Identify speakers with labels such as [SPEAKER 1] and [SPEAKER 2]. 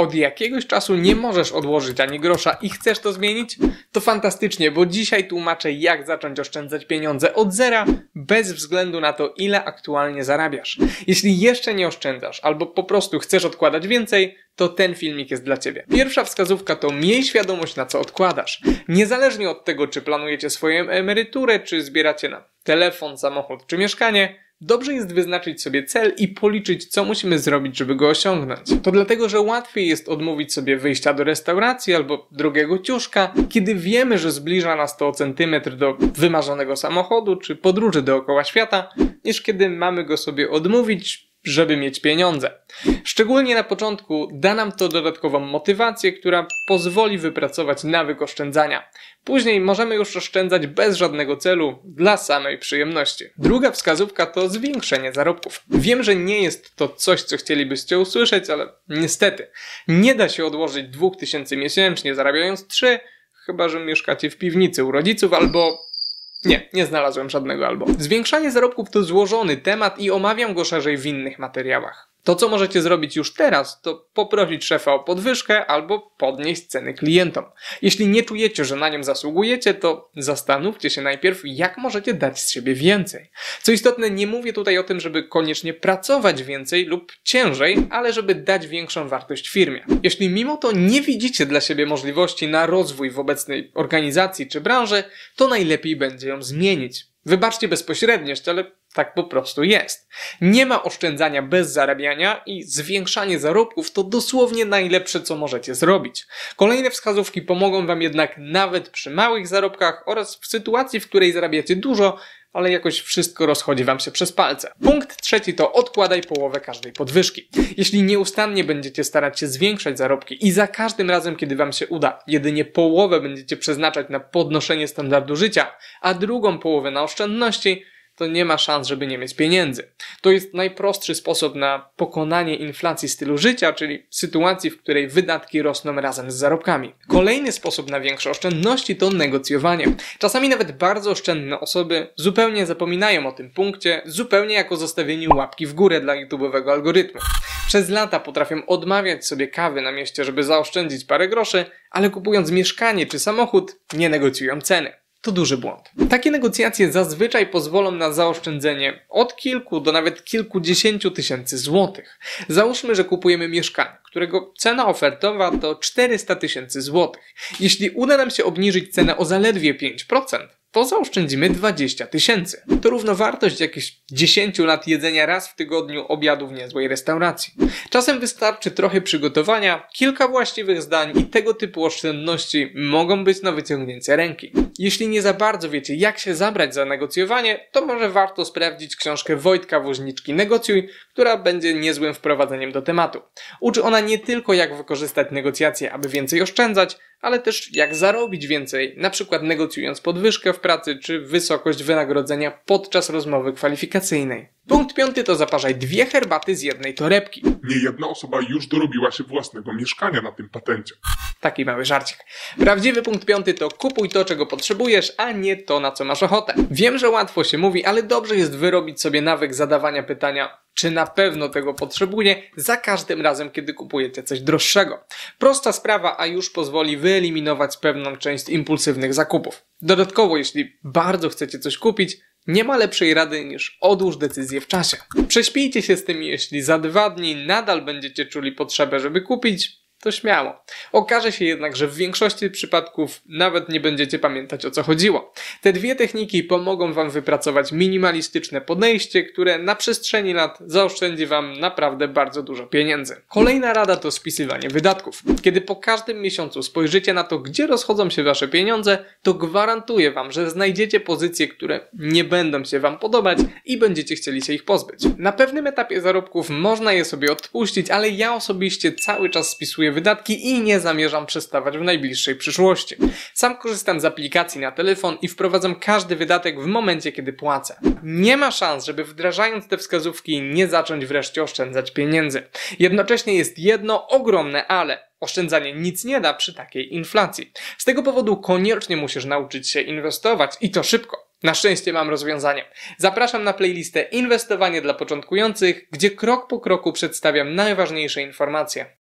[SPEAKER 1] od jakiegoś czasu nie możesz odłożyć ani grosza i chcesz to zmienić? To fantastycznie, bo dzisiaj tłumaczę jak zacząć oszczędzać pieniądze od zera bez względu na to ile aktualnie zarabiasz. Jeśli jeszcze nie oszczędzasz albo po prostu chcesz odkładać więcej, to ten filmik jest dla Ciebie. Pierwsza wskazówka to miej świadomość na co odkładasz. Niezależnie od tego czy planujecie swoją emeryturę, czy zbieracie na telefon, samochód czy mieszkanie, Dobrze jest wyznaczyć sobie cel i policzyć, co musimy zrobić, żeby go osiągnąć. To dlatego, że łatwiej jest odmówić sobie wyjścia do restauracji albo drugiego ciuszka, kiedy wiemy, że zbliża nas to o centymetr do wymarzonego samochodu czy podróży dookoła świata, niż kiedy mamy go sobie odmówić, żeby mieć pieniądze. Szczególnie na początku da nam to dodatkową motywację, która pozwoli wypracować nawyk oszczędzania. Później możemy już oszczędzać bez żadnego celu, dla samej przyjemności. Druga wskazówka to zwiększenie zarobków. Wiem, że nie jest to coś, co chcielibyście usłyszeć, ale niestety nie da się odłożyć 2000 miesięcznie zarabiając 3, chyba że mieszkacie w piwnicy u rodziców albo nie, nie znalazłem żadnego albo. Zwiększanie zarobków to złożony temat i omawiam go szerzej w innych materiałach. To, co możecie zrobić już teraz, to poprosić szefa o podwyżkę albo podnieść ceny klientom. Jeśli nie czujecie, że na nią zasługujecie, to zastanówcie się najpierw, jak możecie dać z siebie więcej. Co istotne, nie mówię tutaj o tym, żeby koniecznie pracować więcej lub ciężej, ale żeby dać większą wartość firmie. Jeśli mimo to nie widzicie dla siebie możliwości na rozwój w obecnej organizacji czy branży, to najlepiej będzie ją zmienić. Wybaczcie bezpośredniość, ale tak po prostu jest. Nie ma oszczędzania bez zarabiania i zwiększanie zarobków to dosłownie najlepsze, co możecie zrobić. Kolejne wskazówki pomogą Wam jednak nawet przy małych zarobkach oraz w sytuacji, w której zarabiacie dużo, ale jakoś wszystko rozchodzi Wam się przez palce. Punkt trzeci to odkładaj połowę każdej podwyżki. Jeśli nieustannie będziecie starać się zwiększać zarobki i za każdym razem, kiedy Wam się uda, jedynie połowę będziecie przeznaczać na podnoszenie standardu życia, a drugą połowę na oszczędności, to nie ma szans, żeby nie mieć pieniędzy. To jest najprostszy sposób na pokonanie inflacji stylu życia, czyli sytuacji, w której wydatki rosną razem z zarobkami. Kolejny sposób na większe oszczędności to negocjowanie. Czasami nawet bardzo oszczędne osoby zupełnie zapominają o tym punkcie, zupełnie jako zostawieniu łapki w górę dla YouTube'owego algorytmu. Przez lata potrafią odmawiać sobie kawy na mieście, żeby zaoszczędzić parę groszy, ale kupując mieszkanie czy samochód, nie negocjują ceny. To duży błąd. Takie negocjacje zazwyczaj pozwolą na zaoszczędzenie od kilku do nawet kilkudziesięciu tysięcy złotych. Załóżmy, że kupujemy mieszkanie, którego cena ofertowa to 400 tysięcy złotych. Jeśli uda nam się obniżyć cenę o zaledwie 5%, to zaoszczędzimy 20 tysięcy. To równowartość jakichś 10 lat jedzenia raz w tygodniu obiadu w niezłej restauracji. Czasem wystarczy trochę przygotowania, kilka właściwych zdań i tego typu oszczędności mogą być na wyciągnięcie ręki. Jeśli nie za bardzo wiecie, jak się zabrać za negocjowanie, to może warto sprawdzić książkę Wojtka Woźniczki Negocjuj, która będzie niezłym wprowadzeniem do tematu. Uczy ona nie tylko jak wykorzystać negocjacje, aby więcej oszczędzać, ale też jak zarobić więcej, na przykład negocjując podwyżkę w pracy czy wysokość wynagrodzenia podczas rozmowy kwalifikacyjnej. Punkt piąty to zaparzaj dwie herbaty z jednej torebki.
[SPEAKER 2] Nie jedna osoba już dorobiła się własnego mieszkania na tym patencie.
[SPEAKER 1] Taki mały żarcik. Prawdziwy punkt piąty to kupuj to, czego potrzebujesz, a nie to, na co masz ochotę. Wiem, że łatwo się mówi, ale dobrze jest wyrobić sobie nawyk zadawania pytania, czy na pewno tego potrzebuje, za każdym razem, kiedy kupujecie coś droższego. Prosta sprawa, a już pozwoli wyeliminować pewną część impulsywnych zakupów. Dodatkowo, jeśli bardzo chcecie coś kupić, nie ma lepszej rady niż odłóż decyzję w czasie. Prześpijcie się z tym, jeśli za dwa dni nadal będziecie czuli potrzebę, żeby kupić, to śmiało. Okaże się jednak, że w większości przypadków nawet nie będziecie pamiętać o co chodziło. Te dwie techniki pomogą Wam wypracować minimalistyczne podejście, które na przestrzeni lat zaoszczędzi Wam naprawdę bardzo dużo pieniędzy. Kolejna rada to spisywanie wydatków. Kiedy po każdym miesiącu spojrzycie na to, gdzie rozchodzą się Wasze pieniądze, to gwarantuję Wam, że znajdziecie pozycje, które nie będą się Wam podobać i będziecie chcieli się ich pozbyć. Na pewnym etapie zarobków można je sobie odpuścić, ale ja osobiście cały czas spisuję wydatki i nie zamierzam przestawać w najbliższej przyszłości. Sam korzystam z aplikacji na telefon i wprowadzam każdy wydatek w momencie, kiedy płacę. Nie ma szans, żeby wdrażając te wskazówki nie zacząć wreszcie oszczędzać pieniędzy. Jednocześnie jest jedno ogromne ale. Oszczędzanie nic nie da przy takiej inflacji. Z tego powodu koniecznie musisz nauczyć się inwestować i to szybko. Na szczęście mam rozwiązanie. Zapraszam na playlistę Inwestowanie dla początkujących, gdzie krok po kroku przedstawiam najważniejsze informacje.